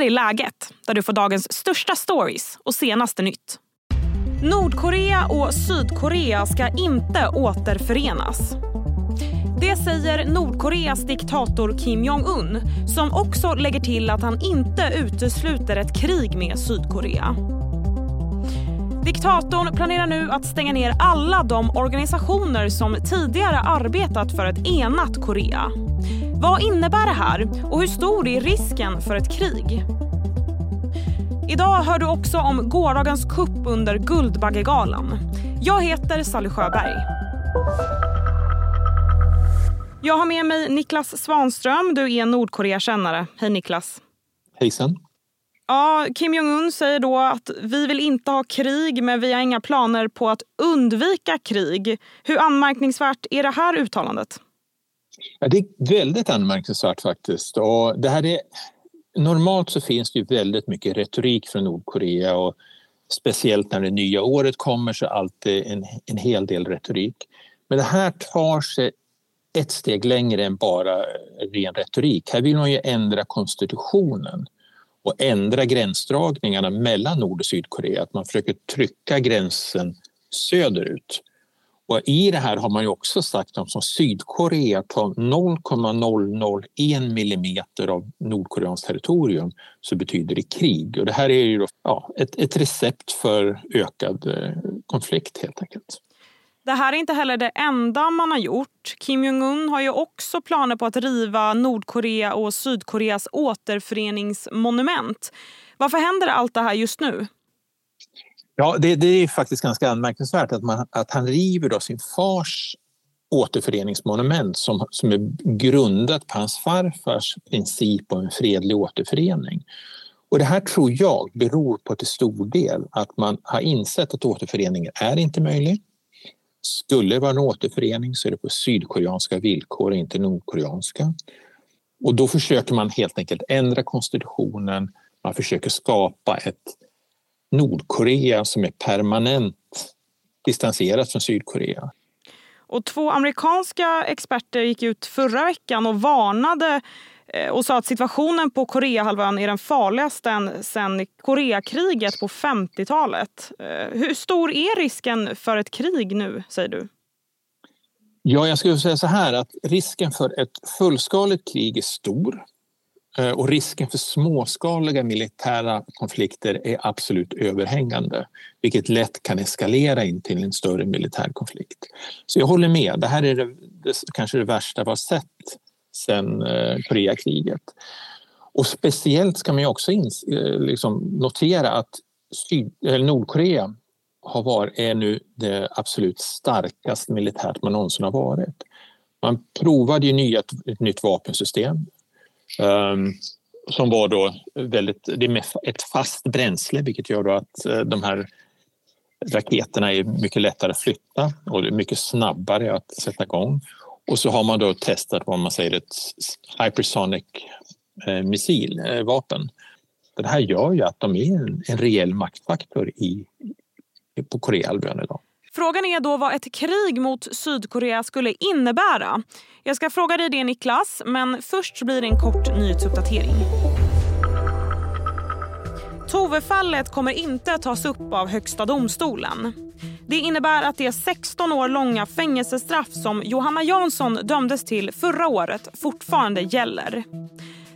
här är läget, där du får dagens största stories och senaste nytt. Nordkorea och Sydkorea ska inte återförenas. Det säger Nordkoreas diktator Kim Jong-Un som också lägger till att han inte utesluter ett krig med Sydkorea. Diktatorn planerar nu att stänga ner alla de organisationer som tidigare arbetat för ett enat Korea. Vad innebär det här och hur stor är risken för ett krig? Idag hör du också om gårdagens kupp under Guldbaggegalan. Jag heter Sally Sjöberg. Jag har med mig Niklas Svanström. Du är Nordkorea-kännare. Hej Niklas. Hejsan. Ja, Kim Jong-Un säger då att vi vill inte ha krig men vi har inga planer på att undvika krig. Hur anmärkningsvärt är det här uttalandet? Ja, det är väldigt anmärkningsvärt faktiskt. Och det här är, normalt så finns det ju väldigt mycket retorik från Nordkorea och speciellt när det nya året kommer så är alltid en, en hel del retorik. Men det här tar sig ett steg längre än bara ren retorik. Här vill man ju ändra konstitutionen och ändra gränsdragningarna mellan Nord och Sydkorea. Att man försöker trycka gränsen söderut. Och I det här har man ju också sagt att om Sydkorea tar 0,001 millimeter av Nordkoreans territorium så betyder det krig. Och det här är ju då, ja, ett, ett recept för ökad eh, konflikt helt enkelt. Det här är inte heller det enda man har gjort. Kim Jong-Un har ju också planer på att riva Nordkorea och Sydkoreas återföreningsmonument. Varför händer allt det här just nu? Ja, det, det är faktiskt ganska anmärkningsvärt att, man, att han river då sin fars återföreningsmonument som, som är grundat på hans farfars princip om en fredlig återförening. Och det här tror jag beror på till stor del att man har insett att återföreningen är inte möjlig. Skulle det vara en återförening så är det på sydkoreanska villkor och inte nordkoreanska. Och då försöker man helt enkelt ändra konstitutionen. Man försöker skapa ett Nordkorea som är permanent distanserat från Sydkorea. Och två amerikanska experter gick ut förra veckan och varnade eh, och sa att situationen på Koreahalvön är den farligaste sedan Koreakriget på 50-talet. Eh, hur stor är risken för ett krig nu, säger du? Ja, jag skulle säga så här att risken för ett fullskaligt krig är stor. Eh, och risken för småskaliga militära konflikter är absolut överhängande vilket lätt kan eskalera in till en större militär konflikt. Så jag håller med, det här är det, det, kanske det värsta vi har sett sedan eh, Koreakriget. Och speciellt ska man ju också in, eh, liksom notera att Syd, Nordkorea har varit, är nu det absolut starkaste militärt man någonsin har varit. Man provade ju nya, ett nytt vapensystem Ehm, som var då väldigt, det är ett fast bränsle vilket gör att eh, de här raketerna är mycket lättare att flytta och det är mycket snabbare att sätta igång. Och så har man då testat vad man säger ett hypersonic-missilvapen. Eh, det här gör ju att de är en, en rejäl maktfaktor i, på Koreahalvön idag. Frågan är då vad ett krig mot Sydkorea skulle innebära. Jag ska fråga dig det Niklas, men först blir det en kort nyhetsuppdatering. Tove-fallet kommer inte att tas upp av Högsta domstolen. Det innebär att det 16 år långa fängelsestraff som Johanna Jansson dömdes till förra året fortfarande gäller.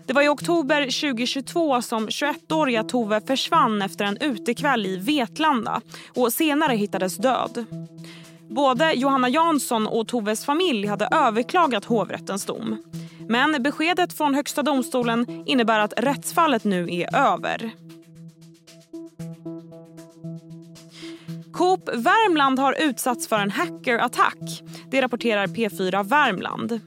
Det var i oktober 2022 som 21-åriga Tove försvann efter en utekväll i Vetlanda och senare hittades död. Både Johanna Jansson och Toves familj hade överklagat hovrättens dom. Men beskedet från Högsta domstolen innebär att rättsfallet nu är över. Coop Värmland har utsatts för en hackerattack. Det rapporterar P4 Värmland.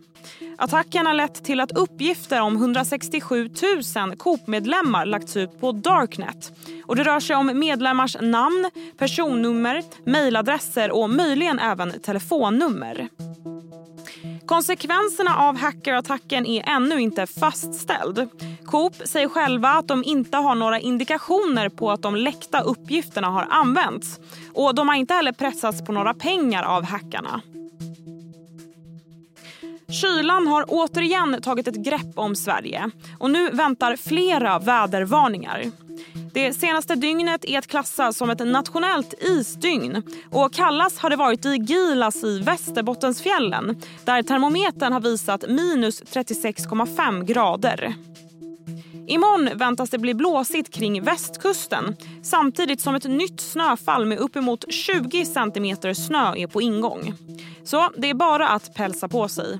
Attacken har lett till att uppgifter om 167 000 Coop-medlemmar lagts ut på Darknet. Och det rör sig om medlemmars namn, personnummer, mejladresser och möjligen även telefonnummer. Konsekvenserna av hackerattacken är ännu inte fastställd. Coop säger själva att de inte har några indikationer på att de läckta uppgifterna har använts. Och De har inte heller pressats på några pengar av hackarna. Kylan har återigen tagit ett grepp om Sverige och nu väntar flera vädervarningar. Det senaste dygnet är att klassa som ett nationellt isdygn. Och kallast har det varit i Gilas i Västerbottensfjällen där termometern har visat minus 36,5 grader. Imorgon väntas det bli blåsigt kring västkusten samtidigt som ett nytt snöfall med uppemot 20 centimeter snö är på ingång. Så det är bara att pälsa på sig.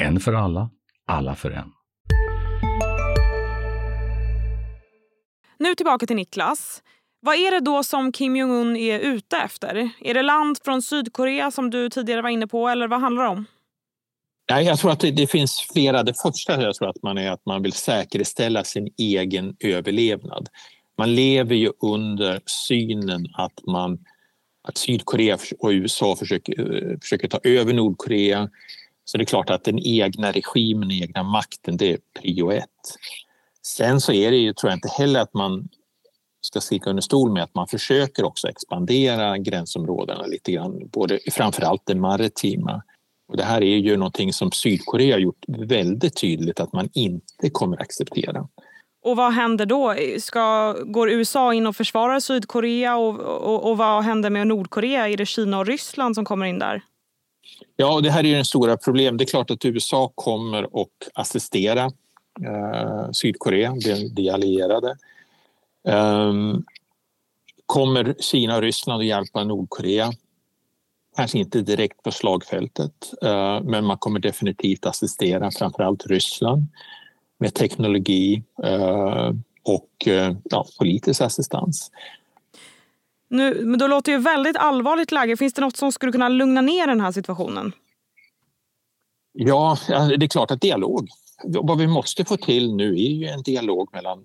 En för alla, alla för en. Nu tillbaka till Niklas. Vad är det då som Kim Jong-Un är ute efter? Är det land från Sydkorea som du tidigare var inne på eller vad handlar det om? Nej, jag tror att det, det, finns flera. Det första jag tror att man är att man vill säkerställa sin egen överlevnad. Man lever ju under synen att, man, att Sydkorea och USA försöker, försöker ta över Nordkorea. Så det är klart att den egna regimen, den egna makten, det är prio ett. Sen så är det ju, tror jag inte heller att man ska sticka under stol med att man försöker också expandera gränsområdena lite grann, både framförallt det maritima. Och det här är ju någonting som Sydkorea har gjort väldigt tydligt att man inte kommer acceptera. Och vad händer då? Ska, går USA in och försvarar Sydkorea och, och, och vad händer med Nordkorea? Är det Kina och Ryssland som kommer in där? Ja, det här är ju det stora problemet. Det är klart att USA kommer och assistera eh, Sydkorea, de, de allierade. Um, kommer Kina och Ryssland att hjälpa Nordkorea? Kanske inte direkt på slagfältet, eh, men man kommer definitivt assistera framförallt Ryssland med teknologi eh, och eh, ja, politisk assistans. Nu, men då låter ju väldigt allvarligt läge. Finns det något som skulle kunna lugna ner den här situationen? Ja, alltså, det är klart att dialog. Vad vi måste få till nu är ju en dialog mellan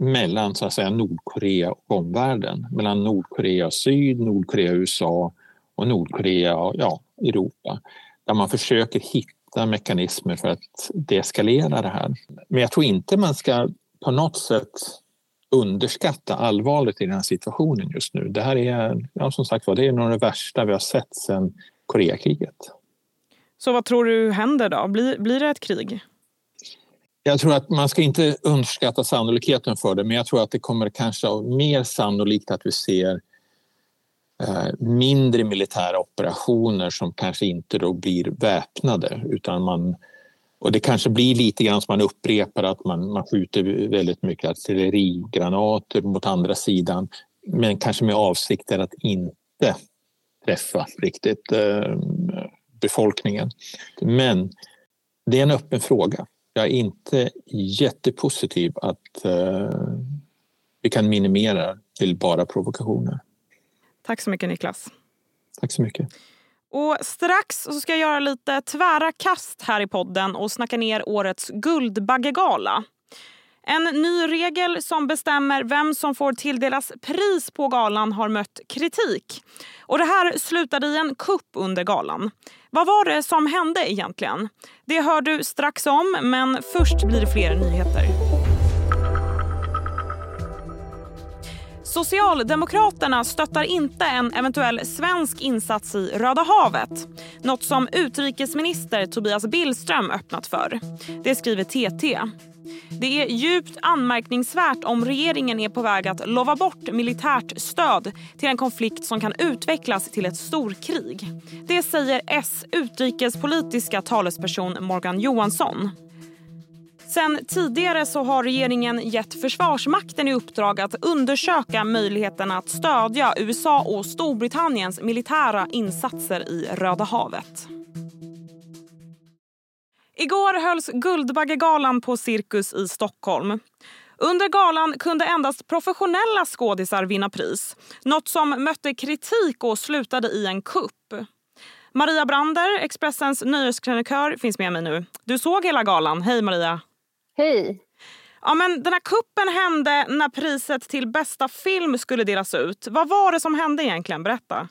mellan så att säga, Nordkorea och omvärlden. Mellan Nordkorea och syd, Nordkorea och USA och Nordkorea och ja, Europa. Där man försöker hitta mekanismer för att deeskalera det här. Men jag tror inte man ska på något sätt underskatta allvaret i den här situationen just nu. Det här är, ja, som sagt det är nog det värsta vi har sett sedan Koreakriget. Så vad tror du händer då? Blir, blir det ett krig? Jag tror att man ska inte underskatta sannolikheten för det men jag tror att det kommer kanske mer sannolikt att vi ser eh, mindre militära operationer som kanske inte då blir väpnade utan man och det kanske blir lite grann som man upprepar att man, man skjuter väldigt mycket artillerigranater mot andra sidan men kanske med avsikter att inte träffa riktigt eh, befolkningen. Men det är en öppen fråga jag är inte jättepositiv att eh, vi kan minimera till bara provokationer. Tack så mycket Niklas. Tack så mycket. Och strax så ska jag göra lite tvära kast här i podden och snacka ner årets Guldbaggegala. En ny regel som bestämmer vem som får tilldelas pris på galan har mött kritik. Och Det här slutade i en kupp under galan. Vad var det som hände egentligen? Det hör du strax om, men först blir det fler nyheter. Socialdemokraterna stöttar inte en eventuell svensk insats i Röda havet. Något som utrikesminister Tobias Billström öppnat för. Det skriver TT. Det är djupt anmärkningsvärt om regeringen är på väg att lova bort militärt stöd till en konflikt som kan utvecklas till ett storkrig. Det säger S utrikespolitiska talesperson Morgan Johansson. Sen tidigare så har regeringen gett Försvarsmakten i uppdrag att undersöka möjligheten att stödja USA och Storbritanniens militära insatser i Röda havet. Igår hölls Guldbaggegalan på Cirkus i Stockholm. Under galan kunde endast professionella skådisar vinna pris. Något som mötte kritik och slutade i en kupp. Maria Brander, Expressens nöjeskrönikör, finns med mig nu. Du såg hela galan. Hej Maria! Hej! Ja, men den här kuppen hände när priset till bästa film skulle delas ut. Vad var det som hände egentligen? Berätta.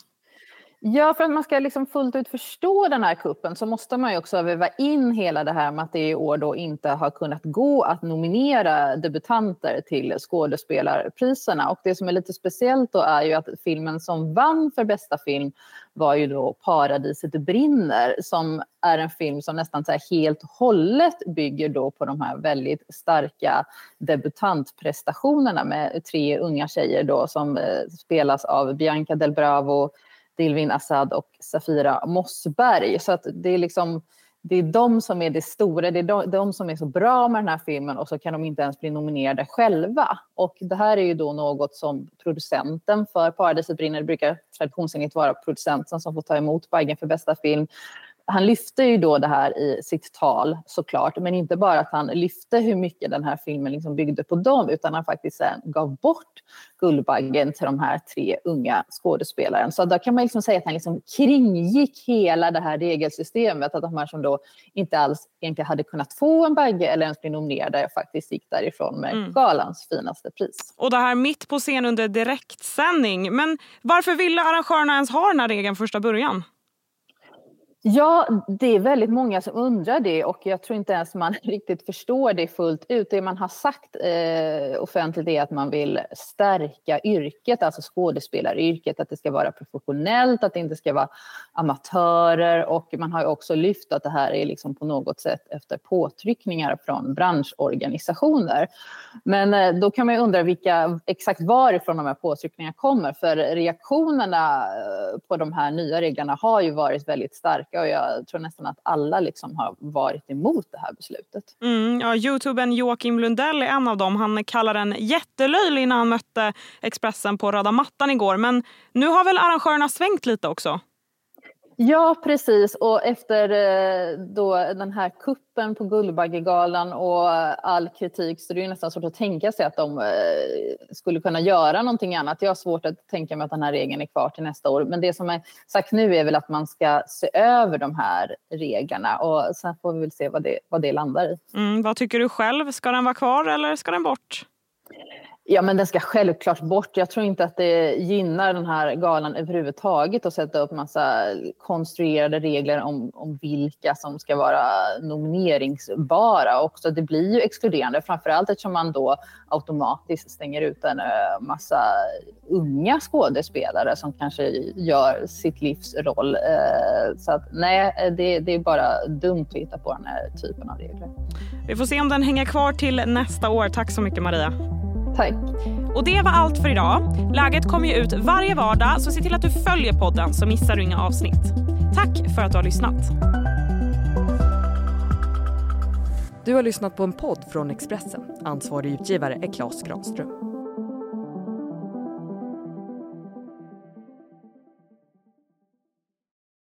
Ja, för att man ska liksom fullt ut förstå den här kuppen så måste man ju också väva in hela det här med att det i år då inte har kunnat gå att nominera debutanter till skådespelarpriserna. Och det som är lite speciellt då är ju att filmen som vann för bästa film var ju då Paradiset brinner som är en film som nästan så helt hållet bygger då på de här väldigt starka debutantprestationerna med tre unga tjejer då som eh, spelas av Bianca Del Bravo, Dilvin Assad och Safira Mossberg. Så att det är liksom det är de som är det stora, det är de, de, som är så bra med den här filmen och så kan de inte ens bli nominerade själva. Och det här är ju då något som producenten för Paradiset brinner, det brukar traditionsenligt vara producenten som får ta emot Baggen för bästa film, han lyfte ju då det här i sitt tal såklart, men inte bara att han lyfte hur mycket den här filmen liksom byggde på dem, utan han faktiskt sen gav bort Guldbaggen till de här tre unga skådespelarna. Så då kan man liksom säga att han liksom kringgick hela det här regelsystemet, att de här som då inte alls egentligen hade kunnat få en bagge eller ens bli nominerade faktiskt gick därifrån med mm. galans finaste pris. Och det här mitt på scen under direktsändning. Men varför ville arrangörerna ens ha den här regeln första början? Ja, det är väldigt många som undrar det och jag tror inte ens man riktigt förstår det fullt ut. Det man har sagt eh, offentligt är att man vill stärka yrket, alltså skådespelaryrket, att det ska vara professionellt, att det inte ska vara amatörer och man har också lyft att det här är liksom på något sätt efter påtryckningar från branschorganisationer. Men eh, då kan man ju undra vilka, exakt varifrån de här påtryckningarna kommer, för reaktionerna eh, på de här nya reglerna har ju varit väldigt starka starka och jag tror nästan att alla liksom har varit emot det här beslutet. Mm, ja, Youtubern Joakim Lundell är en av dem. Han kallar den jättelöjlig när han mötte Expressen på röda mattan igår. Men nu har väl arrangörerna svängt lite också? Ja, precis. Och efter eh, då den här kuppen på Guldbaggegalan och all kritik så det är nästan svårt att tänka sig att de eh, skulle kunna göra någonting annat. Jag har svårt att tänka mig att den här regeln är kvar till nästa år. Men det som är sagt nu är väl att man ska se över de här reglerna och sen får vi väl se vad det, vad det landar i. Mm, vad tycker du själv? Ska den vara kvar eller ska den bort? Ja, men den ska självklart bort. Jag tror inte att det gynnar den här galan överhuvudtaget att sätta upp massa konstruerade regler om, om vilka som ska vara nomineringsbara. Också det blir ju exkluderande, framförallt eftersom man då automatiskt stänger ut en eh, massa unga skådespelare som kanske gör sitt livs roll. Eh, så att nej, det, det är bara dumt att hitta på den här typen av regler. Vi får se om den hänger kvar till nästa år. Tack så mycket Maria. Tack. Och det var allt för idag. Läget kommer ju ut varje vardag så se till att du följer podden så missar du inga avsnitt. Tack för att du har lyssnat. Du har lyssnat på en podd från Expressen. Ansvarig utgivare är Klas Granström.